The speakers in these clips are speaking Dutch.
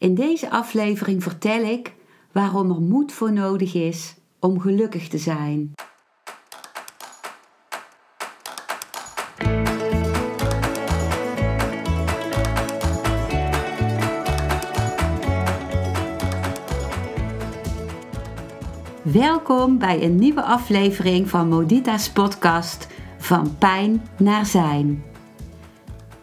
In deze aflevering vertel ik waarom er moed voor nodig is om gelukkig te zijn. Welkom bij een nieuwe aflevering van Modita's podcast Van Pijn naar Zijn.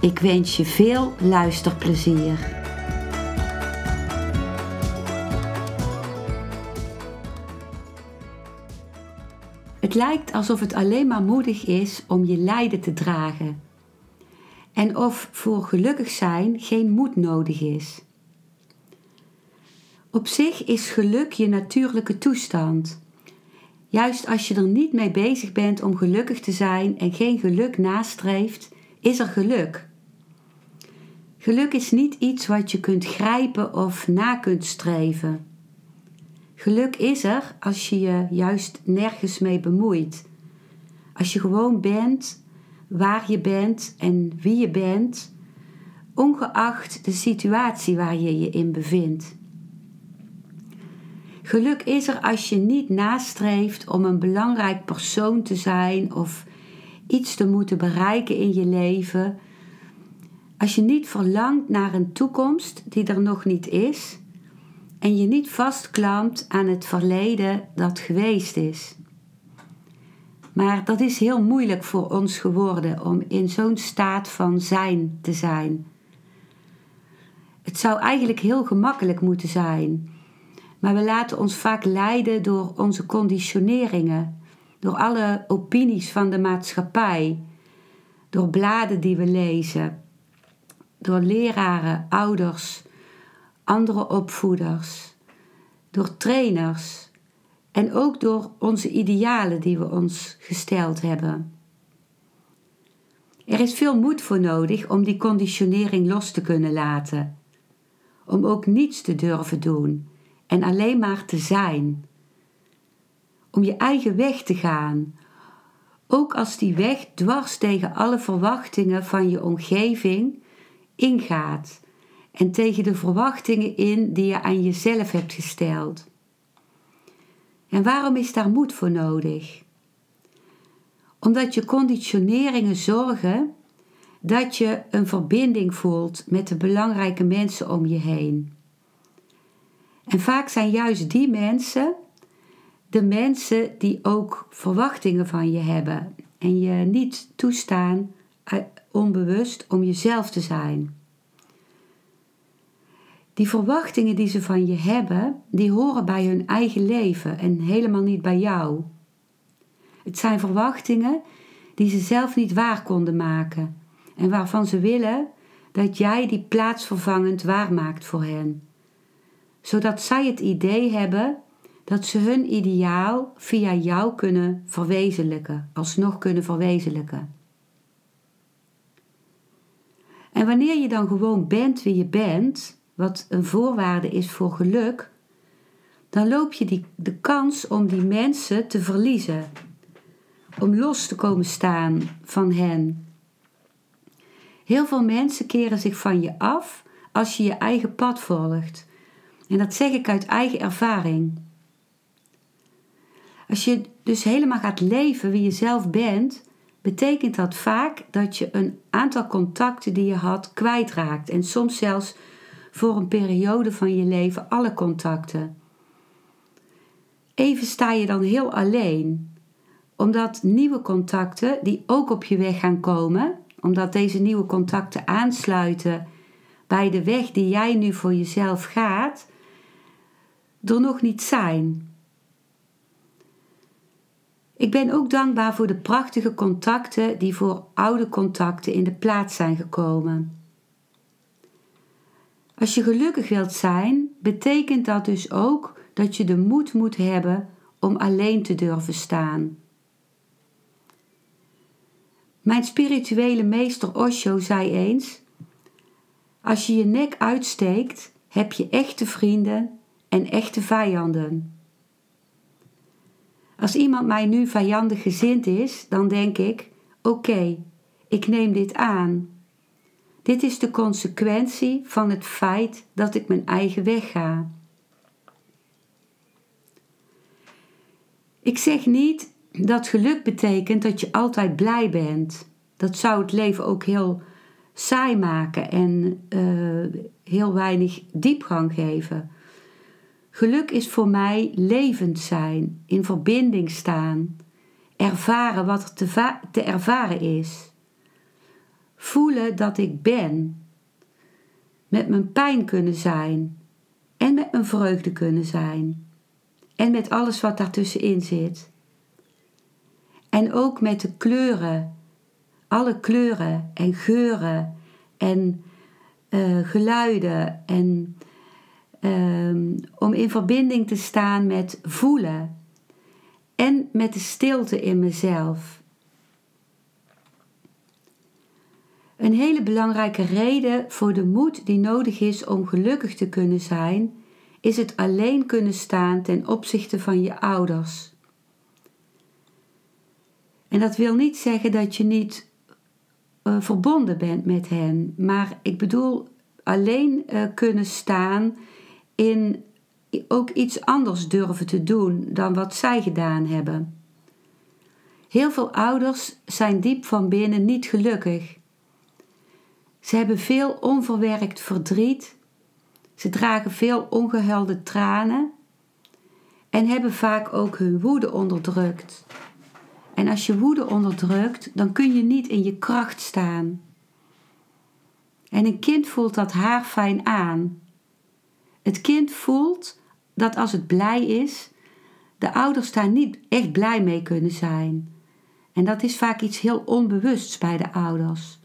Ik wens je veel luisterplezier. Het lijkt alsof het alleen maar moedig is om je lijden te dragen. En of voor gelukkig zijn geen moed nodig is. Op zich is geluk je natuurlijke toestand. Juist als je er niet mee bezig bent om gelukkig te zijn en geen geluk nastreeft, is er geluk. Geluk is niet iets wat je kunt grijpen of na kunt streven. Geluk is er als je je juist nergens mee bemoeit. Als je gewoon bent waar je bent en wie je bent, ongeacht de situatie waar je je in bevindt. Geluk is er als je niet nastreeft om een belangrijk persoon te zijn of iets te moeten bereiken in je leven als je niet verlangt naar een toekomst die er nog niet is en je niet vastklampt aan het verleden dat geweest is. Maar dat is heel moeilijk voor ons geworden om in zo'n staat van zijn te zijn. Het zou eigenlijk heel gemakkelijk moeten zijn, maar we laten ons vaak leiden door onze conditioneringen, door alle opinies van de maatschappij, door bladen die we lezen door leraren, ouders, andere opvoeders, door trainers en ook door onze idealen die we ons gesteld hebben. Er is veel moed voor nodig om die conditionering los te kunnen laten, om ook niets te durven doen en alleen maar te zijn, om je eigen weg te gaan, ook als die weg dwars tegen alle verwachtingen van je omgeving ingaat en tegen de verwachtingen in die je aan jezelf hebt gesteld. En waarom is daar moed voor nodig? Omdat je conditioneringen zorgen dat je een verbinding voelt met de belangrijke mensen om je heen. En vaak zijn juist die mensen de mensen die ook verwachtingen van je hebben en je niet toestaan onbewust om jezelf te zijn. Die verwachtingen die ze van je hebben, die horen bij hun eigen leven en helemaal niet bij jou. Het zijn verwachtingen die ze zelf niet waar konden maken en waarvan ze willen dat jij die plaatsvervangend waarmaakt voor hen. Zodat zij het idee hebben dat ze hun ideaal via jou kunnen verwezenlijken, alsnog kunnen verwezenlijken. En wanneer je dan gewoon bent wie je bent, wat een voorwaarde is voor geluk, dan loop je die, de kans om die mensen te verliezen, om los te komen staan van hen. Heel veel mensen keren zich van je af als je je eigen pad volgt. En dat zeg ik uit eigen ervaring. Als je dus helemaal gaat leven wie je zelf bent, betekent dat vaak dat je een aantal contacten die je had kwijtraakt en soms zelfs voor een periode van je leven alle contacten. Even sta je dan heel alleen, omdat nieuwe contacten die ook op je weg gaan komen, omdat deze nieuwe contacten aansluiten bij de weg die jij nu voor jezelf gaat, er nog niet zijn. Ik ben ook dankbaar voor de prachtige contacten die voor oude contacten in de plaats zijn gekomen. Als je gelukkig wilt zijn, betekent dat dus ook dat je de moed moet hebben om alleen te durven staan. Mijn spirituele meester Osho zei eens: Als je je nek uitsteekt, heb je echte vrienden en echte vijanden. Als iemand mij nu vijandig gezind is, dan denk ik: Oké, ik neem dit aan. Dit is de consequentie van het feit dat ik mijn eigen weg ga. Ik zeg niet dat geluk betekent dat je altijd blij bent. Dat zou het leven ook heel saai maken en uh, heel weinig diepgang geven. Geluk is voor mij levend zijn, in verbinding staan, ervaren wat er te, te ervaren is. Voelen dat ik ben, met mijn pijn kunnen zijn en met mijn vreugde kunnen zijn en met alles wat daartussenin zit. En ook met de kleuren, alle kleuren en geuren en uh, geluiden en um, om in verbinding te staan met voelen en met de stilte in mezelf. Een hele belangrijke reden voor de moed die nodig is om gelukkig te kunnen zijn, is het alleen kunnen staan ten opzichte van je ouders. En dat wil niet zeggen dat je niet uh, verbonden bent met hen, maar ik bedoel alleen uh, kunnen staan in ook iets anders durven te doen dan wat zij gedaan hebben. Heel veel ouders zijn diep van binnen niet gelukkig. Ze hebben veel onverwerkt verdriet, ze dragen veel ongehuilde tranen en hebben vaak ook hun woede onderdrukt. En als je woede onderdrukt, dan kun je niet in je kracht staan. En een kind voelt dat haar fijn aan. Het kind voelt dat als het blij is, de ouders daar niet echt blij mee kunnen zijn. En dat is vaak iets heel onbewusts bij de ouders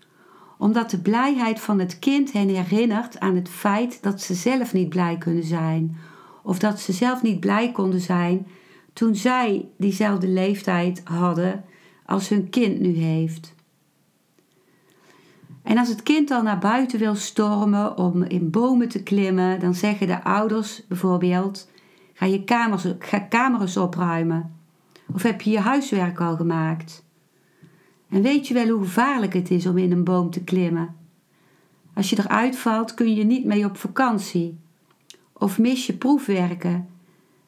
omdat de blijheid van het kind hen herinnert aan het feit dat ze zelf niet blij kunnen zijn, of dat ze zelf niet blij konden zijn toen zij diezelfde leeftijd hadden als hun kind nu heeft. En als het kind dan naar buiten wil stormen om in bomen te klimmen, dan zeggen de ouders bijvoorbeeld: ga je kamers, ga kamers opruimen. Of heb je je huiswerk al gemaakt? En weet je wel hoe gevaarlijk het is om in een boom te klimmen? Als je eruit valt, kun je niet mee op vakantie. Of mis je proefwerken,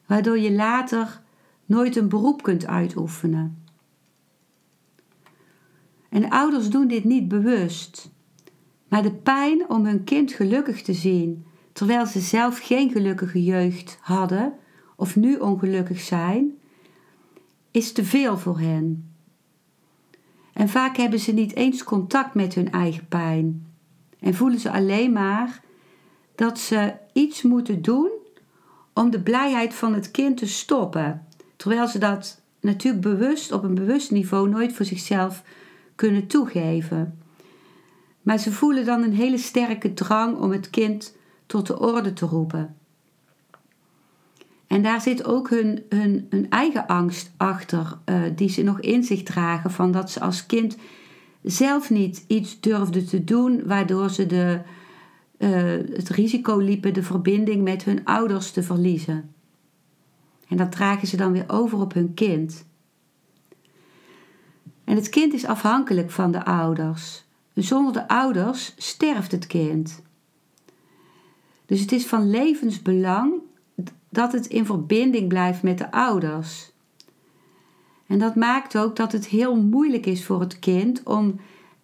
waardoor je later nooit een beroep kunt uitoefenen. En ouders doen dit niet bewust. Maar de pijn om hun kind gelukkig te zien, terwijl ze zelf geen gelukkige jeugd hadden of nu ongelukkig zijn, is te veel voor hen. En vaak hebben ze niet eens contact met hun eigen pijn en voelen ze alleen maar dat ze iets moeten doen om de blijheid van het kind te stoppen, terwijl ze dat natuurlijk bewust op een bewust niveau nooit voor zichzelf kunnen toegeven. Maar ze voelen dan een hele sterke drang om het kind tot de orde te roepen. En daar zit ook hun, hun, hun eigen angst achter, uh, die ze nog in zich dragen, van dat ze als kind zelf niet iets durfden te doen, waardoor ze de, uh, het risico liepen de verbinding met hun ouders te verliezen. En dat dragen ze dan weer over op hun kind. En het kind is afhankelijk van de ouders. Zonder de ouders sterft het kind. Dus het is van levensbelang dat het in verbinding blijft met de ouders. En dat maakt ook dat het heel moeilijk is voor het kind om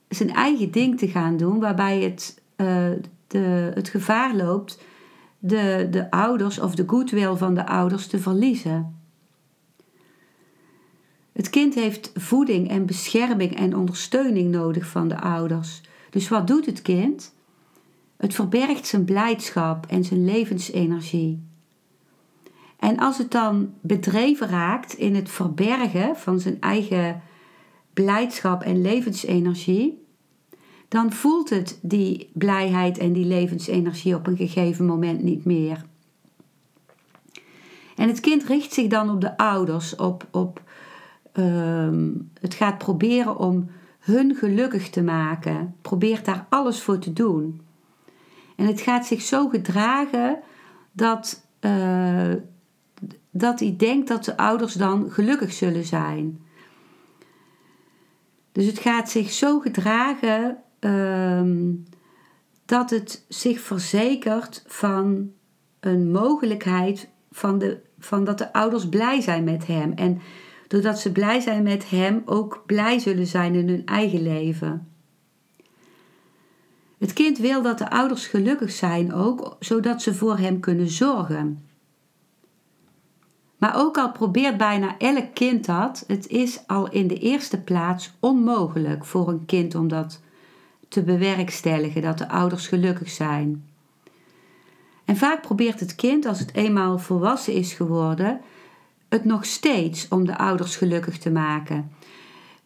zijn eigen ding te gaan doen, waarbij het, uh, de, het gevaar loopt de, de ouders of de goodwill van de ouders te verliezen. Het kind heeft voeding en bescherming en ondersteuning nodig van de ouders. Dus wat doet het kind? Het verbergt zijn blijdschap en zijn levensenergie. En als het dan bedreven raakt in het verbergen van zijn eigen blijdschap en levensenergie, dan voelt het die blijheid en die levensenergie op een gegeven moment niet meer. En het kind richt zich dan op de ouders, op, op ehm, het gaat proberen om hun gelukkig te maken, probeert daar alles voor te doen. En het gaat zich zo gedragen dat, uh, dat hij denkt dat de ouders dan gelukkig zullen zijn. Dus het gaat zich zo gedragen Ehm, dat het zich verzekert van een mogelijkheid van, de, van dat de ouders blij zijn met hem. En doordat ze blij zijn met hem, ook blij zullen zijn in hun eigen leven. Het kind wil dat de ouders gelukkig zijn ook, zodat ze voor hem kunnen zorgen. Maar ook al probeert bijna elk kind dat, het is al in de eerste plaats onmogelijk voor een kind om dat te bewerkstelligen, dat de ouders gelukkig zijn. En vaak probeert het kind, als het eenmaal volwassen is geworden, het nog steeds om de ouders gelukkig te maken.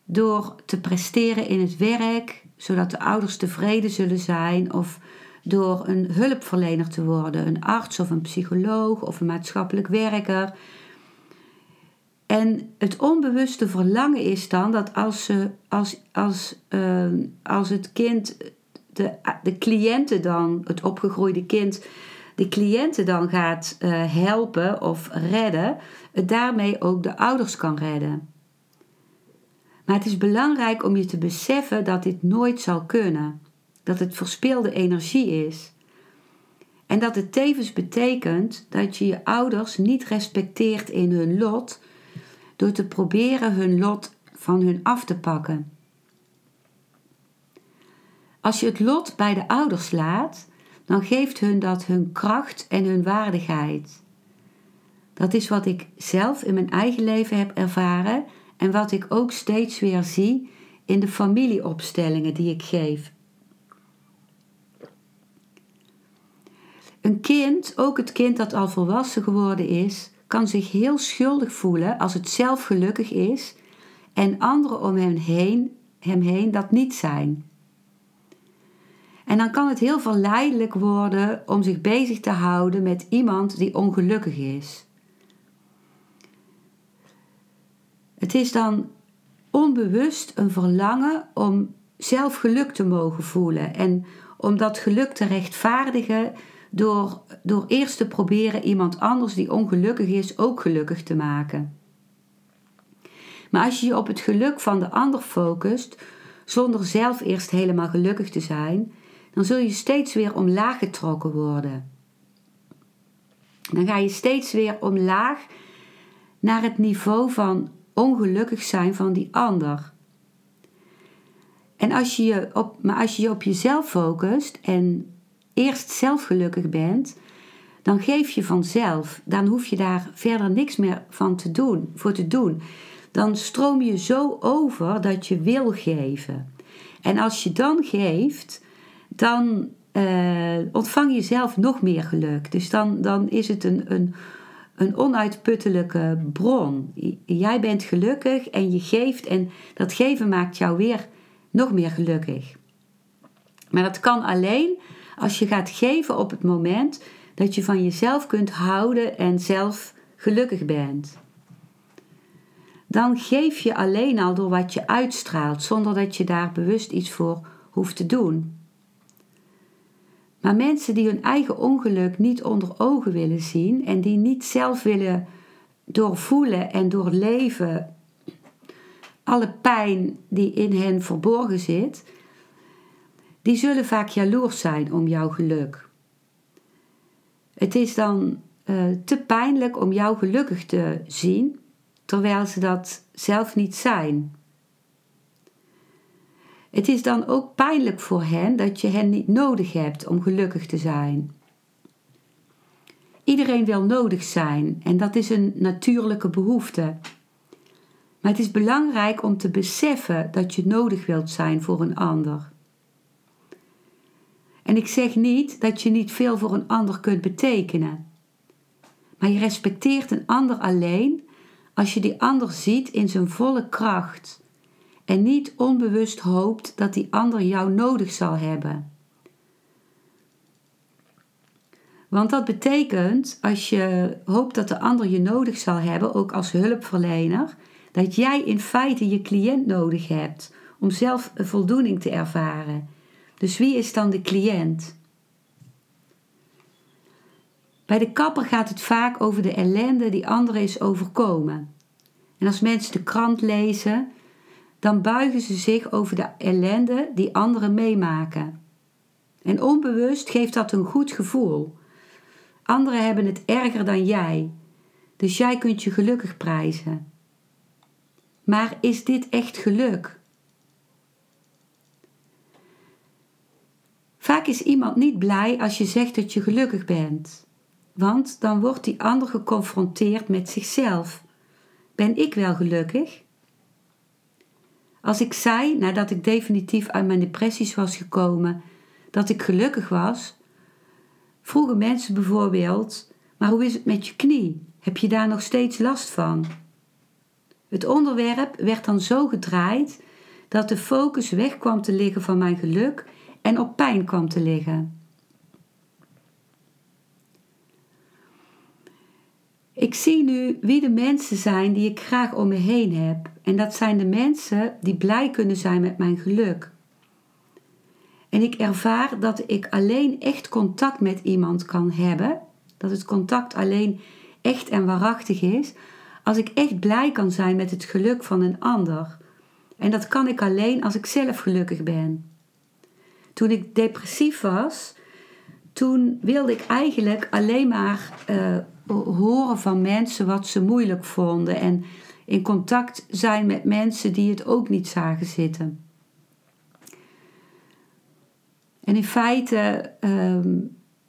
Door te presteren in het werk, zodat de ouders tevreden zullen zijn, of door een hulpverlener te worden, een arts of een psycholoog of een maatschappelijk werker. En het onbewuste verlangen is dan dat als, ze, als, als, uh, als het kind, de, de cliënten dan, het opgegroeide kind, de cliënten dan gaat uh, helpen of redden, het daarmee ook de ouders kan redden. Maar het is belangrijk om je te beseffen dat dit nooit zal kunnen. Dat het verspilde energie is. En dat het tevens betekent dat je je ouders niet respecteert in hun lot, door te proberen hun lot van hun af te pakken. Als je het lot bij de ouders laat, dan geeft hun dat hun kracht en hun waardigheid. Dat is wat ik zelf in mijn eigen leven heb ervaren en wat ik ook steeds weer zie in de familieopstellingen die ik geef. Een kind, ook het kind dat al volwassen geworden is, kan zich heel schuldig voelen als het zelf gelukkig is en anderen om hem heen, hem heen dat niet zijn. En dan kan het heel verleidelijk worden om zich bezig te houden met iemand die ongelukkig is. Het is dan onbewust een verlangen om zelf geluk te mogen voelen en om dat geluk te rechtvaardigen door, door eerst te proberen iemand anders die ongelukkig is ook gelukkig te maken. Maar als je je op het geluk van de ander focust, zonder zelf eerst helemaal gelukkig te zijn, dan zul je steeds weer omlaag getrokken worden. Dan ga je steeds weer omlaag naar het niveau van ongelukkig zijn van die ander. En als je je op, maar als je je op jezelf focust en eerst zelf gelukkig bent, dan geef je vanzelf. Dan hoef je daar verder niks meer van te doen, voor te doen. Dan stroom je zo over dat je wil geven. En als je dan geeft, dan uh, ontvang je zelf nog meer geluk. Dus dan, dan is het een, een, een onuitputtelijke bron. Jij bent gelukkig en je geeft en dat geven maakt jou weer nog meer gelukkig. Maar dat kan alleen als je gaat geven op het moment dat je van jezelf kunt houden en zelf gelukkig bent. Dan geef je alleen al door wat je uitstraalt, zonder dat je daar bewust iets voor hoeft te doen. Maar mensen die hun eigen ongeluk niet onder ogen willen zien en die niet zelf willen doorvoelen en doorleven alle pijn die in hen verborgen zit, die zullen vaak jaloers zijn om jouw geluk. Het is dan uh, te pijnlijk om jou gelukkig te zien, terwijl ze dat zelf niet zijn. Het is dan ook pijnlijk voor hen dat je hen niet nodig hebt om gelukkig te zijn. Iedereen wil nodig zijn en dat is een natuurlijke behoefte. Maar het is belangrijk om te beseffen dat je nodig wilt zijn voor een ander. En ik zeg niet dat je niet veel voor een ander kunt betekenen. Maar je respecteert een ander alleen als je die ander ziet in zijn volle kracht en niet onbewust hoopt dat die ander jou nodig zal hebben. Want dat betekent, als je hoopt dat de ander je nodig zal hebben, ook als hulpverlener, dat jij in feite je cliënt nodig hebt om zelf voldoening te ervaren. Dus wie is dan de cliënt? Bij de kapper gaat het vaak over de ellende die anderen is overkomen. En als mensen de krant lezen, dan buigen ze zich over de ellende die anderen meemaken. En onbewust geeft dat een goed gevoel. Anderen hebben het erger dan jij, dus jij kunt je gelukkig prijzen. Maar is dit echt geluk? Vaak is iemand niet blij als je zegt dat je gelukkig bent, want dan wordt die ander geconfronteerd met zichzelf. Ben ik wel gelukkig? Als ik zei, nadat ik definitief uit mijn depressies was gekomen, dat ik gelukkig was, vroegen mensen bijvoorbeeld: Maar hoe is het met je knie? Heb je daar nog steeds last van? Het onderwerp werd dan zo gedraaid dat de focus weg kwam te liggen van mijn geluk en op pijn kwam te liggen. Ik zie nu wie de mensen zijn die ik graag om me heen heb. En dat zijn de mensen die blij kunnen zijn met mijn geluk. En ik ervaar dat ik alleen echt contact met iemand kan hebben. Dat het contact alleen echt en waarachtig is. Als ik echt blij kan zijn met het geluk van een ander. En dat kan ik alleen als ik zelf gelukkig ben. Toen ik depressief was, toen wilde ik eigenlijk alleen maar uh, horen van mensen wat ze moeilijk vonden. En in contact zijn met mensen die het ook niet zagen zitten. En in feite ehm,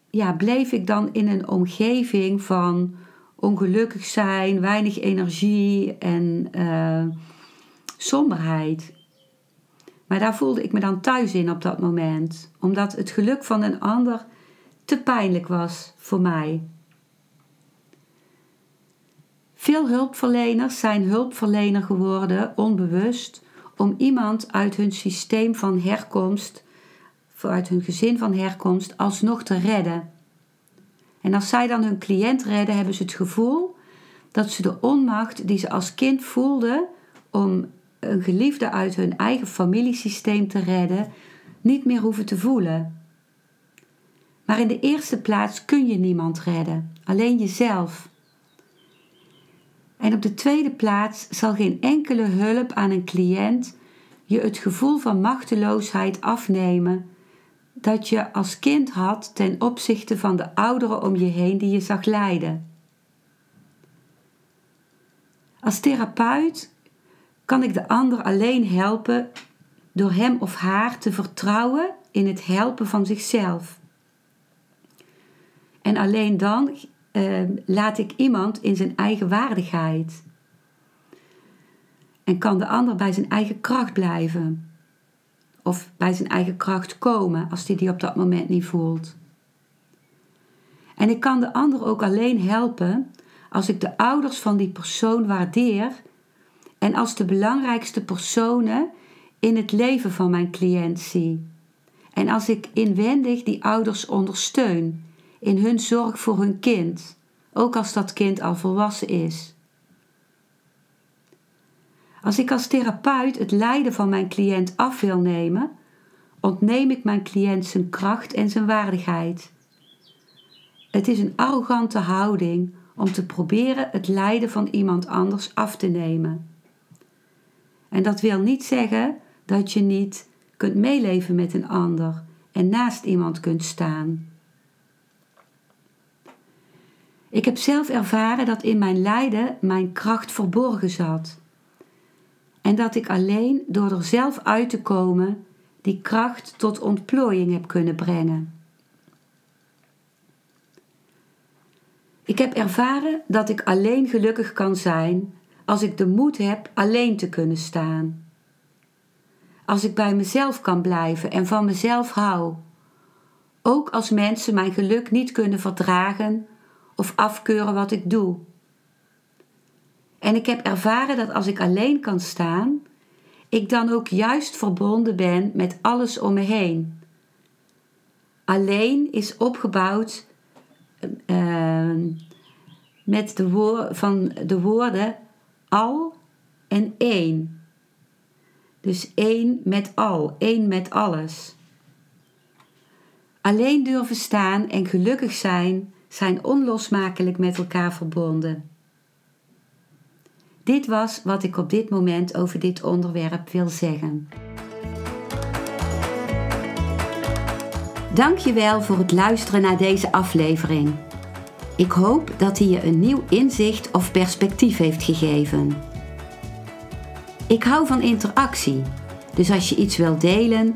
ja, bleef ik dan in een omgeving van ongelukkig zijn, weinig energie en uh, somberheid. Maar daar voelde ik me dan thuis in op dat moment, omdat het geluk van een ander te pijnlijk was voor mij. Veel hulpverleners zijn hulpverlener geworden onbewust om iemand uit hun systeem van herkomst, uit hun gezin van herkomst, alsnog te redden. En als zij dan hun cliënt redden, hebben ze het gevoel dat ze de onmacht die ze als kind voelden om een geliefde uit hun eigen familiesysteem te redden, niet meer hoeven te voelen. Maar in de eerste plaats kun je niemand redden, alleen jezelf. En op de tweede plaats zal geen enkele hulp aan een cliënt je het gevoel van machteloosheid afnemen dat je als kind had ten opzichte van de ouderen om je heen die je zag lijden. Als therapeut kan ik de ander alleen helpen door hem of haar te vertrouwen in het helpen van zichzelf. En alleen dan uh, laat ik iemand in zijn eigen waardigheid. En kan de ander bij zijn eigen kracht blijven. Of bij zijn eigen kracht komen als hij die op dat moment niet voelt. En ik kan de ander ook alleen helpen als ik de ouders van die persoon waardeer en als de belangrijkste personen in het leven van mijn cliënt zie. En als ik inwendig die ouders ondersteun in hun zorg voor hun kind, ook als dat kind al volwassen is. Als ik als therapeut het lijden van mijn cliënt af wil nemen, ontneem ik mijn cliënt zijn kracht en zijn waardigheid. Het is een arrogante houding om te proberen het lijden van iemand anders af te nemen. En dat wil niet zeggen dat je niet kunt meeleven met een ander en naast iemand kunt staan. Ik heb zelf ervaren dat in mijn lijden mijn kracht verborgen zat. En dat ik alleen door er zelf uit te komen die kracht tot ontplooiing heb kunnen brengen. Ik heb ervaren dat ik alleen gelukkig kan zijn als ik de moed heb alleen te kunnen staan. Als ik bij mezelf kan blijven en van mezelf hou. Ook als mensen mijn geluk niet kunnen verdragen of afkeuren wat ik doe. En ik heb ervaren dat als ik alleen kan staan, ik dan ook juist verbonden ben met alles om me heen. Alleen is opgebouwd uh, met de, woor van de woorden al en één. Dus één met al, één met alles. Alleen durven staan en gelukkig zijn zijn onlosmakelijk met elkaar verbonden. Dit was wat ik op dit moment over dit onderwerp wil zeggen. Dankjewel voor het luisteren naar deze aflevering. Ik hoop dat hij je een nieuw inzicht of perspectief heeft gegeven. Ik hou van interactie, dus als je iets wilt delen,